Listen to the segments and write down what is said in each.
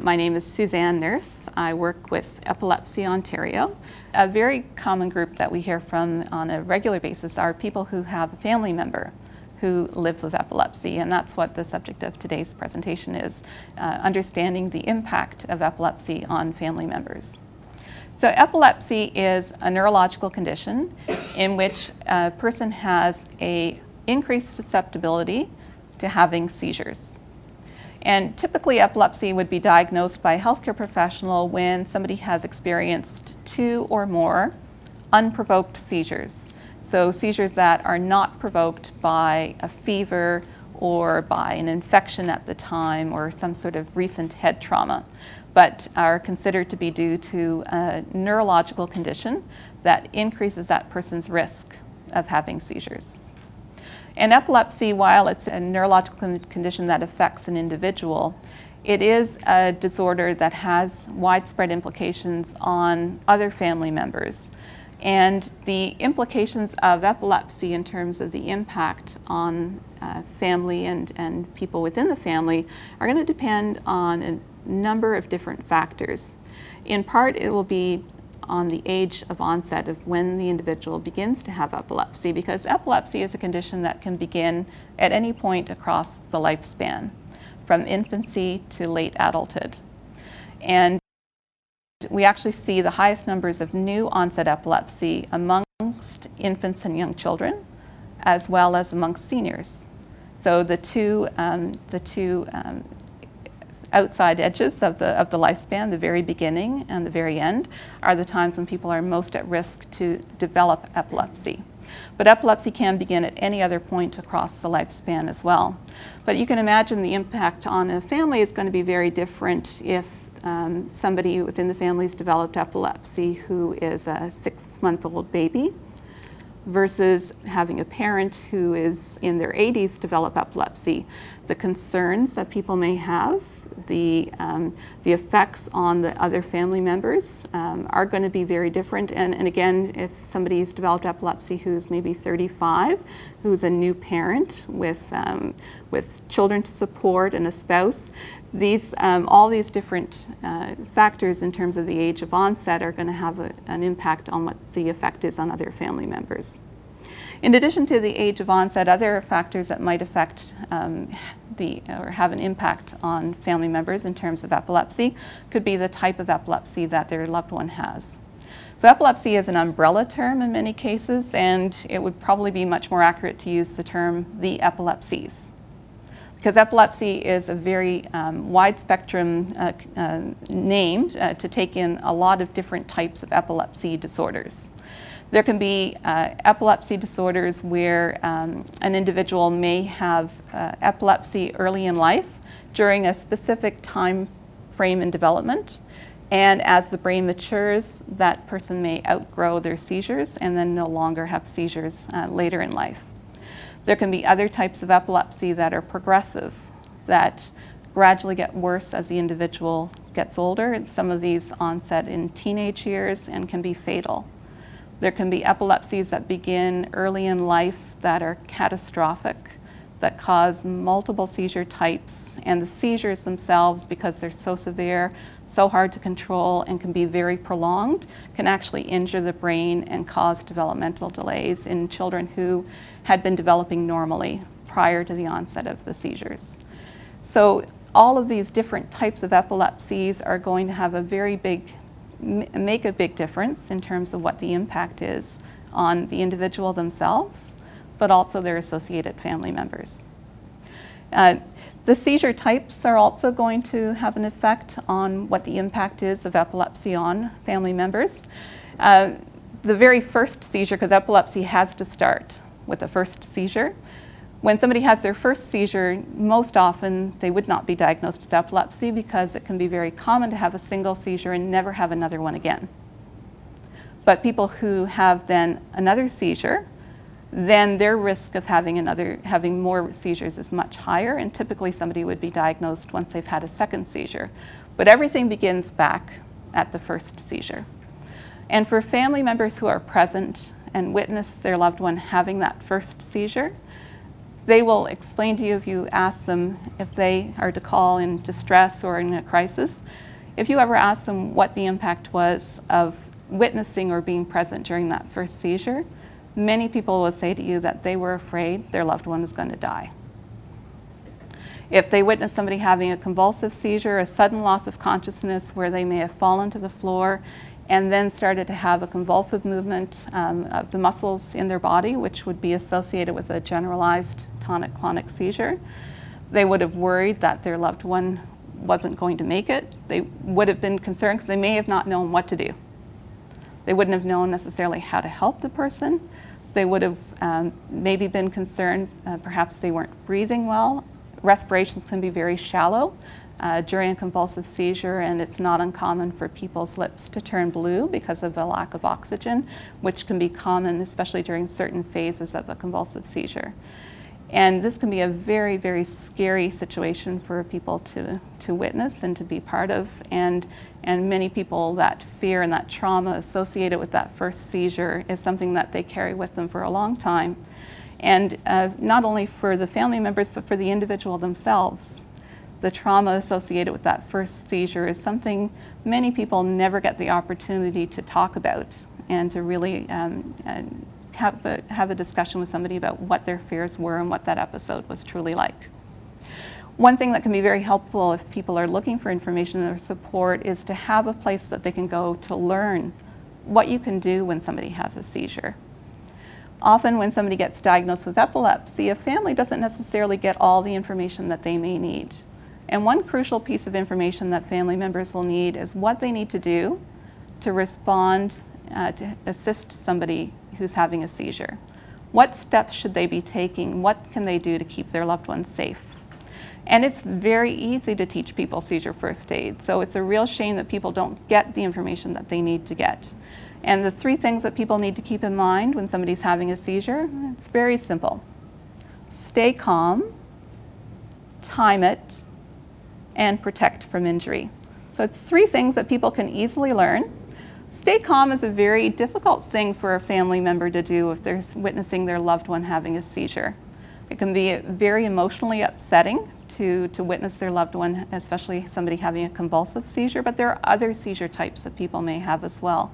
My name is Suzanne Nurse. I work with Epilepsy Ontario. A very common group that we hear from on a regular basis are people who have a family member who lives with epilepsy, and that's what the subject of today's presentation is uh, understanding the impact of epilepsy on family members. So, epilepsy is a neurological condition in which a person has a increased susceptibility to having seizures. And typically, epilepsy would be diagnosed by a healthcare professional when somebody has experienced two or more unprovoked seizures. So, seizures that are not provoked by a fever or by an infection at the time or some sort of recent head trauma, but are considered to be due to a neurological condition that increases that person's risk of having seizures. And epilepsy, while it's a neurological condition that affects an individual, it is a disorder that has widespread implications on other family members. And the implications of epilepsy in terms of the impact on uh, family and, and people within the family are going to depend on a number of different factors. In part, it will be on the age of onset of when the individual begins to have epilepsy, because epilepsy is a condition that can begin at any point across the lifespan, from infancy to late adulthood. And we actually see the highest numbers of new onset epilepsy amongst infants and young children, as well as amongst seniors. So the two, um, the two um, outside edges of the, of the lifespan, the very beginning and the very end, are the times when people are most at risk to develop epilepsy. But epilepsy can begin at any other point across the lifespan as well. But you can imagine the impact on a family is going to be very different if um, somebody within the family has developed epilepsy who is a six month old baby versus having a parent who is in their 80s develop epilepsy. The concerns that people may have the, um, the effects on the other family members um, are going to be very different. And, and again, if somebody has developed epilepsy who's maybe 35, who's a new parent with, um, with children to support and a spouse, these, um, all these different uh, factors in terms of the age of onset are going to have a, an impact on what the effect is on other family members. In addition to the age of onset, other factors that might affect um, the, or have an impact on family members in terms of epilepsy could be the type of epilepsy that their loved one has. So, epilepsy is an umbrella term in many cases, and it would probably be much more accurate to use the term the epilepsies. Because epilepsy is a very um, wide spectrum uh, uh, name uh, to take in a lot of different types of epilepsy disorders. There can be uh, epilepsy disorders where um, an individual may have uh, epilepsy early in life during a specific time frame in development. And as the brain matures, that person may outgrow their seizures and then no longer have seizures uh, later in life. There can be other types of epilepsy that are progressive, that gradually get worse as the individual gets older. Some of these onset in teenage years and can be fatal. There can be epilepsies that begin early in life that are catastrophic, that cause multiple seizure types, and the seizures themselves, because they're so severe, so hard to control, and can be very prolonged, can actually injure the brain and cause developmental delays in children who had been developing normally prior to the onset of the seizures. So, all of these different types of epilepsies are going to have a very big make a big difference in terms of what the impact is on the individual themselves, but also their associated family members. Uh, the seizure types are also going to have an effect on what the impact is of epilepsy on family members. Uh, the very first seizure, because epilepsy has to start with the first seizure. When somebody has their first seizure, most often they would not be diagnosed with epilepsy because it can be very common to have a single seizure and never have another one again. But people who have then another seizure, then their risk of having another having more seizures is much higher and typically somebody would be diagnosed once they've had a second seizure. But everything begins back at the first seizure. And for family members who are present and witness their loved one having that first seizure, they will explain to you if you ask them if they are to call in distress or in a crisis. If you ever ask them what the impact was of witnessing or being present during that first seizure, many people will say to you that they were afraid their loved one was going to die. If they witness somebody having a convulsive seizure, a sudden loss of consciousness where they may have fallen to the floor and then started to have a convulsive movement um, of the muscles in their body, which would be associated with a generalized tonic clonic seizure, they would have worried that their loved one wasn't going to make it. They would have been concerned because they may have not known what to do. They wouldn't have known necessarily how to help the person. They would have um, maybe been concerned, uh, perhaps they weren't breathing well. Respirations can be very shallow uh, during a convulsive seizure, and it's not uncommon for people's lips to turn blue because of the lack of oxygen, which can be common, especially during certain phases of a convulsive seizure. And this can be a very, very scary situation for people to, to witness and to be part of. And, and many people, that fear and that trauma associated with that first seizure is something that they carry with them for a long time. And uh, not only for the family members, but for the individual themselves. The trauma associated with that first seizure is something many people never get the opportunity to talk about and to really um, have a, have a discussion with somebody about what their fears were and what that episode was truly like. One thing that can be very helpful if people are looking for information or support is to have a place that they can go to learn what you can do when somebody has a seizure. Often, when somebody gets diagnosed with epilepsy, a family doesn't necessarily get all the information that they may need. And one crucial piece of information that family members will need is what they need to do to respond uh, to assist somebody who's having a seizure. What steps should they be taking? What can they do to keep their loved ones safe? And it's very easy to teach people seizure first aid. So it's a real shame that people don't get the information that they need to get. And the three things that people need to keep in mind when somebody's having a seizure, it's very simple. Stay calm, time it, and protect from injury. So it's three things that people can easily learn Stay calm is a very difficult thing for a family member to do if they're witnessing their loved one having a seizure. It can be very emotionally upsetting to, to witness their loved one, especially somebody having a convulsive seizure, but there are other seizure types that people may have as well.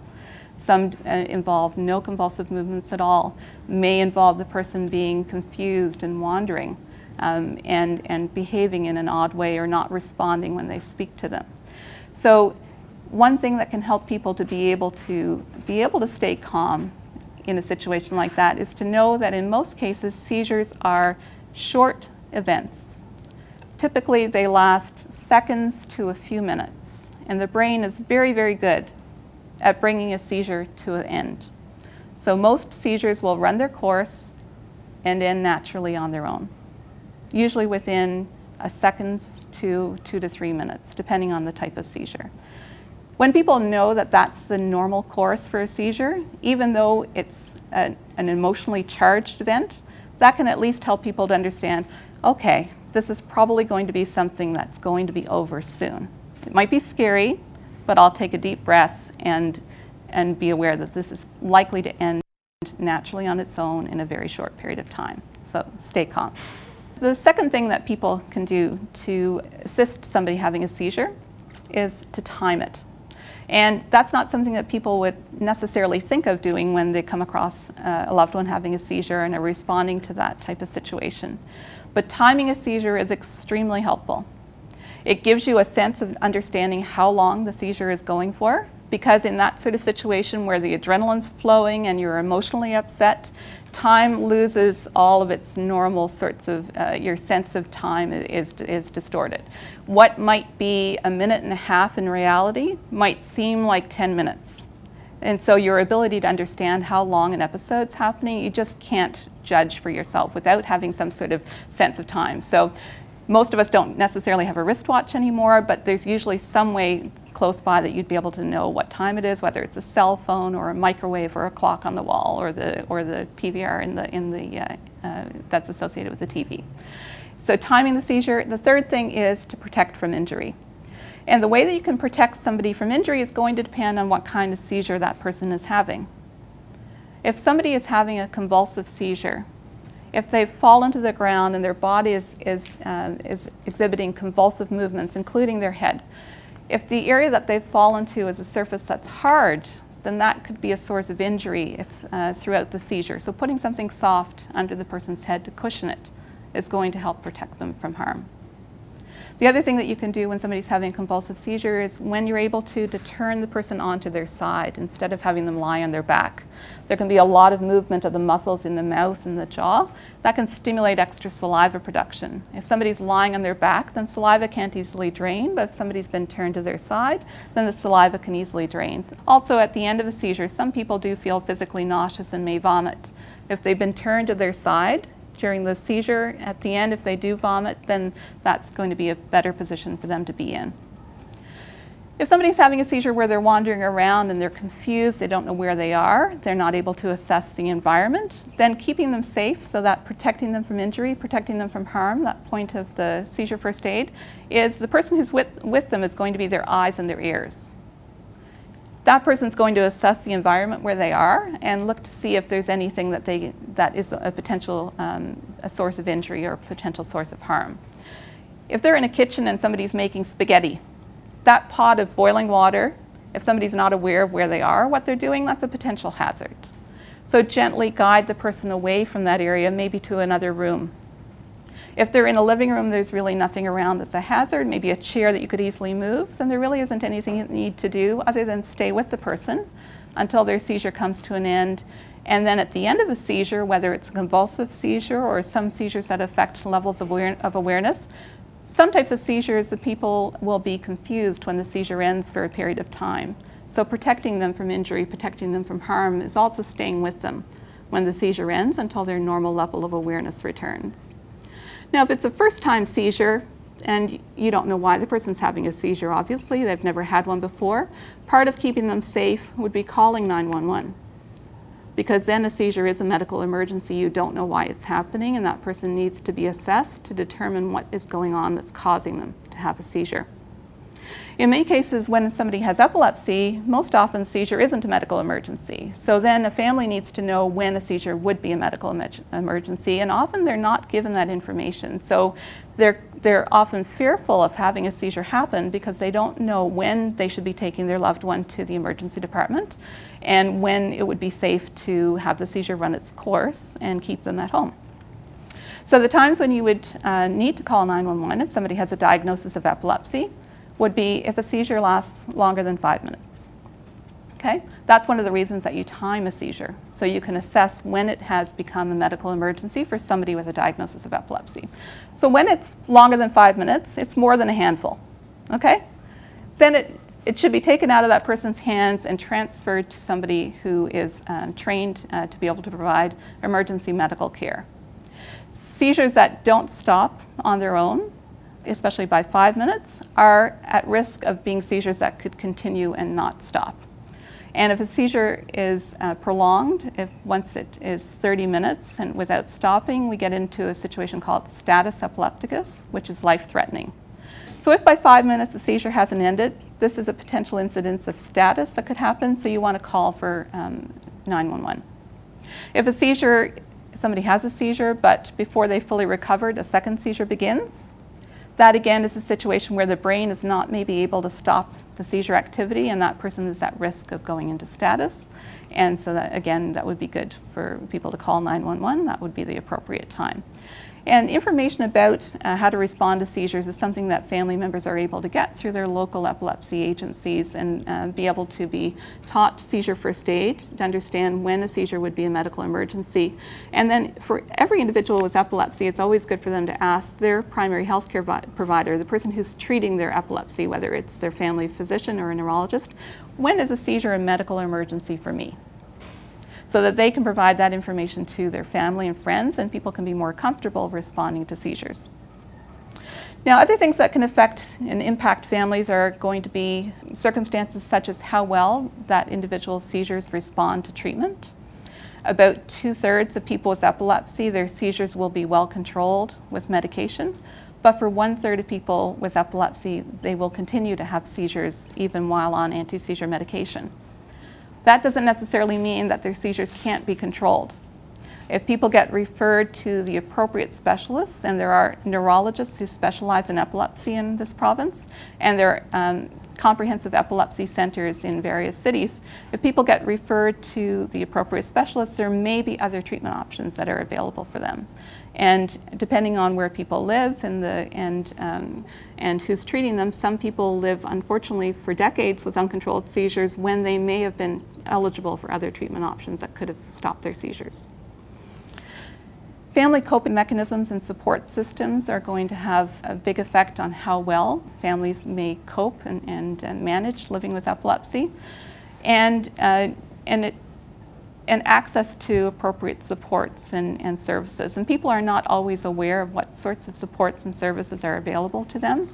Some uh, involve no convulsive movements at all, may involve the person being confused and wandering um, and, and behaving in an odd way or not responding when they speak to them. So one thing that can help people to be able to be able to stay calm in a situation like that is to know that in most cases seizures are short events. Typically they last seconds to a few minutes and the brain is very very good at bringing a seizure to an end. So most seizures will run their course and end naturally on their own. Usually within a seconds to 2 to 3 minutes depending on the type of seizure. When people know that that's the normal course for a seizure, even though it's a, an emotionally charged event, that can at least help people to understand okay, this is probably going to be something that's going to be over soon. It might be scary, but I'll take a deep breath and, and be aware that this is likely to end naturally on its own in a very short period of time. So stay calm. The second thing that people can do to assist somebody having a seizure is to time it. And that's not something that people would necessarily think of doing when they come across uh, a loved one having a seizure and are responding to that type of situation. But timing a seizure is extremely helpful. It gives you a sense of understanding how long the seizure is going for, because in that sort of situation where the adrenaline's flowing and you're emotionally upset, time loses all of its normal sorts of, uh, your sense of time is, is distorted. What might be a minute and a half in reality might seem like 10 minutes. And so your ability to understand how long an episode's happening, you just can't judge for yourself without having some sort of sense of time. So most of us don't necessarily have a wristwatch anymore, but there's usually some way close by that you'd be able to know what time it is, whether it's a cell phone or a microwave or a clock on the wall or the, or the PVR in the, in the, uh, uh, that's associated with the TV. So timing the seizure. The third thing is to protect from injury. And the way that you can protect somebody from injury is going to depend on what kind of seizure that person is having. If somebody is having a convulsive seizure, if they fall into the ground and their body is, is, uh, is exhibiting convulsive movements, including their head, if the area that they fall into is a surface that's hard, then that could be a source of injury if, uh, throughout the seizure. So putting something soft under the person's head to cushion it is going to help protect them from harm. The other thing that you can do when somebody's having a convulsive seizure is when you're able to, to turn the person onto their side instead of having them lie on their back. There can be a lot of movement of the muscles in the mouth and the jaw. That can stimulate extra saliva production. If somebody's lying on their back, then saliva can't easily drain, but if somebody's been turned to their side, then the saliva can easily drain. Also, at the end of a seizure, some people do feel physically nauseous and may vomit. If they've been turned to their side, during the seizure. At the end, if they do vomit, then that's going to be a better position for them to be in. If somebody's having a seizure where they're wandering around and they're confused, they don't know where they are, they're not able to assess the environment, then keeping them safe so that protecting them from injury, protecting them from harm, that point of the seizure first aid, is the person who's with, with them is going to be their eyes and their ears that person's going to assess the environment where they are and look to see if there's anything that, they, that is a potential um, a source of injury or a potential source of harm. If they're in a kitchen and somebody's making spaghetti, that pot of boiling water, if somebody's not aware of where they are, what they're doing, that's a potential hazard. So gently guide the person away from that area, maybe to another room if they're in a living room, there's really nothing around that's a hazard, maybe a chair that you could easily move, then there really isn't anything you need to do other than stay with the person until their seizure comes to an end. And then at the end of a seizure, whether it's a convulsive seizure or some seizures that affect levels of, aware- of awareness, some types of seizures, the people will be confused when the seizure ends for a period of time. So protecting them from injury, protecting them from harm is also staying with them when the seizure ends until their normal level of awareness returns. Now, if it's a first time seizure, and you don't know why the person's having a seizure, obviously, they've never had one before, part of keeping them safe would be calling 911. Because then a seizure is a medical emergency, you don't know why it's happening, and that person needs to be assessed to determine what is going on that's causing them to have a seizure. In many cases, when somebody has epilepsy, most often seizure isn't a medical emergency. So then a family needs to know when a seizure would be a medical emergency, and often they're not given that information. So they're, they're often fearful of having a seizure happen because they don't know when they should be taking their loved one to the emergency department and when it would be safe to have the seizure run its course and keep them at home. So the times when you would uh, need to call 911 if somebody has a diagnosis of epilepsy would be if a seizure lasts longer than five minutes. Okay? That's one of the reasons that you time a seizure, so you can assess when it has become a medical emergency for somebody with a diagnosis of epilepsy. So when it's longer than five minutes, it's more than a handful. Okay? Then it, it should be taken out of that person's hands and transferred to somebody who is um, trained uh, to be able to provide emergency medical care. Seizures that don't stop on their own especially by five minutes, are at risk of being seizures that could continue and not stop. And if a seizure is uh, prolonged, if once it is 30 minutes and without stopping, we get into a situation called status epilepticus, which is life threatening. So, if by five minutes the seizure hasn't ended, this is a potential incidence of status that could happen, so you want to call for um, 911. If a seizure, somebody has a seizure, but before they fully recovered, a second seizure begins, that again is a situation where the brain is not maybe able to stop the seizure activity and that person is at risk of going into status. And so that again, that would be good for people to call 911. That would be the appropriate time. And information about uh, how to respond to seizures is something that family members are able to get through their local epilepsy agencies and uh, be able to be taught seizure first aid to understand when a seizure would be a medical emergency. And then for every individual with epilepsy, it's always good for them to ask their primary health care provider, the person who's treating their epilepsy, whether it's their family physician or a neurologist, when is a seizure a medical emergency for me? So that they can provide that information to their family and friends, and people can be more comfortable responding to seizures. Now, other things that can affect and impact families are going to be circumstances such as how well that individual's seizures respond to treatment. About two thirds of people with epilepsy, their seizures will be well controlled with medication, but for one third of people with epilepsy, they will continue to have seizures even while on anti seizure medication. That doesn't necessarily mean that their seizures can't be controlled. If people get referred to the appropriate specialists, and there are neurologists who specialize in epilepsy in this province, and there are um, comprehensive epilepsy centers in various cities, if people get referred to the appropriate specialists, there may be other treatment options that are available for them. And depending on where people live and, the, and, um, and who's treating them, some people live, unfortunately, for decades with uncontrolled seizures when they may have been eligible for other treatment options that could have stopped their seizures. Family coping mechanisms and support systems are going to have a big effect on how well families may cope and, and uh, manage living with epilepsy. And, uh, and, it, and access to appropriate supports and, and services. And people are not always aware of what sorts of supports and services are available to them.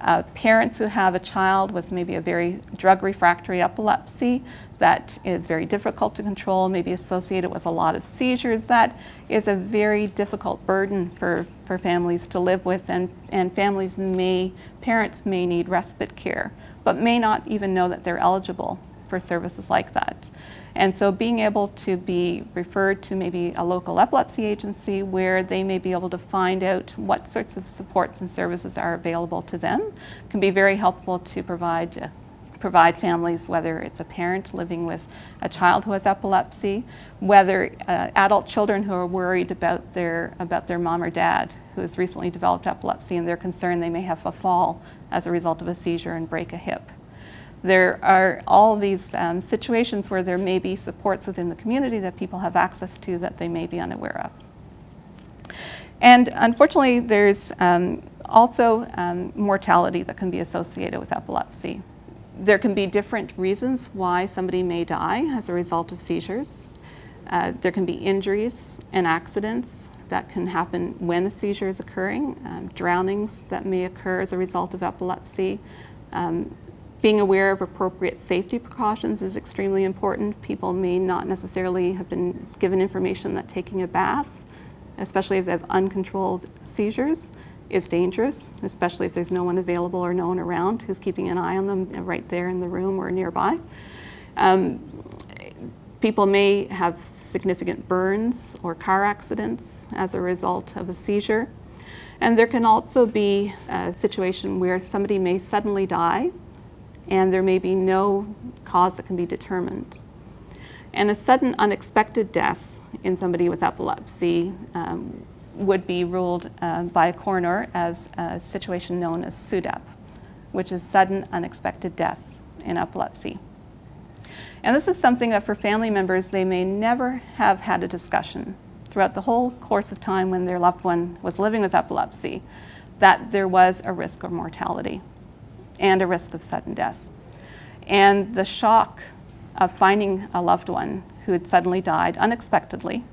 Uh, parents who have a child with maybe a very drug refractory epilepsy that is very difficult to control, maybe associated with a lot of seizures. That is a very difficult burden for, for families to live with, and, and families may, parents may need respite care, but may not even know that they're eligible for services like that. And so being able to be referred to maybe a local epilepsy agency where they may be able to find out what sorts of supports and services are available to them can be very helpful to provide provide families, whether it's a parent living with a child who has epilepsy, whether uh, adult children who are worried about their, about their mom or dad who has recently developed epilepsy and they're concerned they may have a fall as a result of a seizure and break a hip. There are all these um, situations where there may be supports within the community that people have access to that they may be unaware of. And unfortunately, there's um, also um, mortality that can be associated with epilepsy there can be different reasons why somebody may die as a result of seizures. Uh, there can be injuries and accidents that can happen when a seizure is occurring, um, drownings that may occur as a result of epilepsy. Um, being aware of appropriate safety precautions is extremely important. People may not necessarily have been given information that taking a bath, especially if they have uncontrolled seizures, is dangerous, especially if there's no one available or no one around who's keeping an eye on them right there in the room or nearby. Um, people may have significant burns or car accidents as a result of a seizure. And there can also be a situation where somebody may suddenly die and there may be no cause that can be determined. And a sudden unexpected death in somebody with epilepsy um, would be ruled uh, by a coroner as a situation known as SUDEP, which is sudden unexpected death in epilepsy. And this is something that for family members, they may never have had a discussion throughout the whole course of time when their loved one was living with epilepsy, that there was a risk of mortality and a risk of sudden death. And the shock of finding a loved one who had suddenly died unexpectedly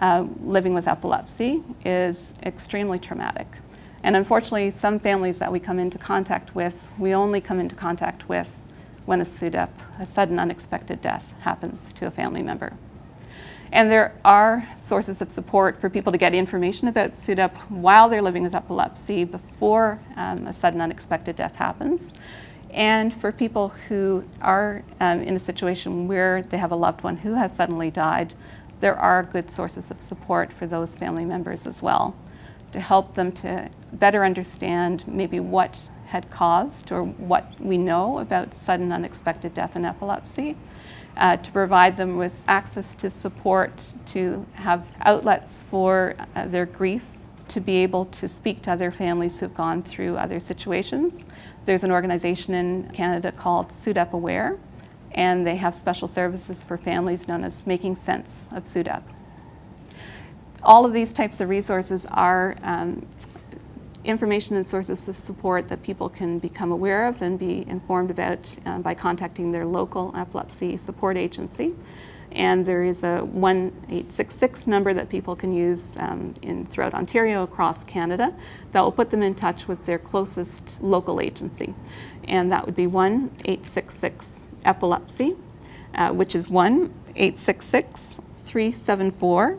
uh, living with epilepsy is extremely traumatic. And unfortunately, some families that we come into contact with, we only come into contact with when a SUDEP, a sudden unexpected death, happens to a family member. And there are sources of support for people to get information about SUDEP while they're living with epilepsy before um, a sudden unexpected death happens. And for people who are um, in a situation where they have a loved one who has suddenly died, there are good sources of support for those family members as well to help them to better understand maybe what had caused or what we know about sudden unexpected death in epilepsy, uh, to provide them with access to support, to have outlets for uh, their grief, to be able to speak to other families who've gone through other situations. There's an organization in Canada called SUDEP Aware, and they have special services for families known as Making Sense of SUDEP. All of these types of resources are um, information and sources of support that people can become aware of and be informed about uh, by contacting their local epilepsy support agency. And there is a 1866 number that people can use um, in, throughout Ontario, across Canada, that will put them in touch with their closest local agency. And that would be 1 866 epilepsy, uh, which is 1 866 374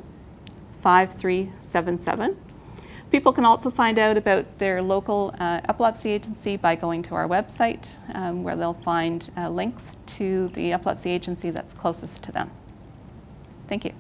5377. People can also find out about their local uh, epilepsy agency by going to our website, um, where they'll find uh, links to the epilepsy agency that's closest to them. Thank you.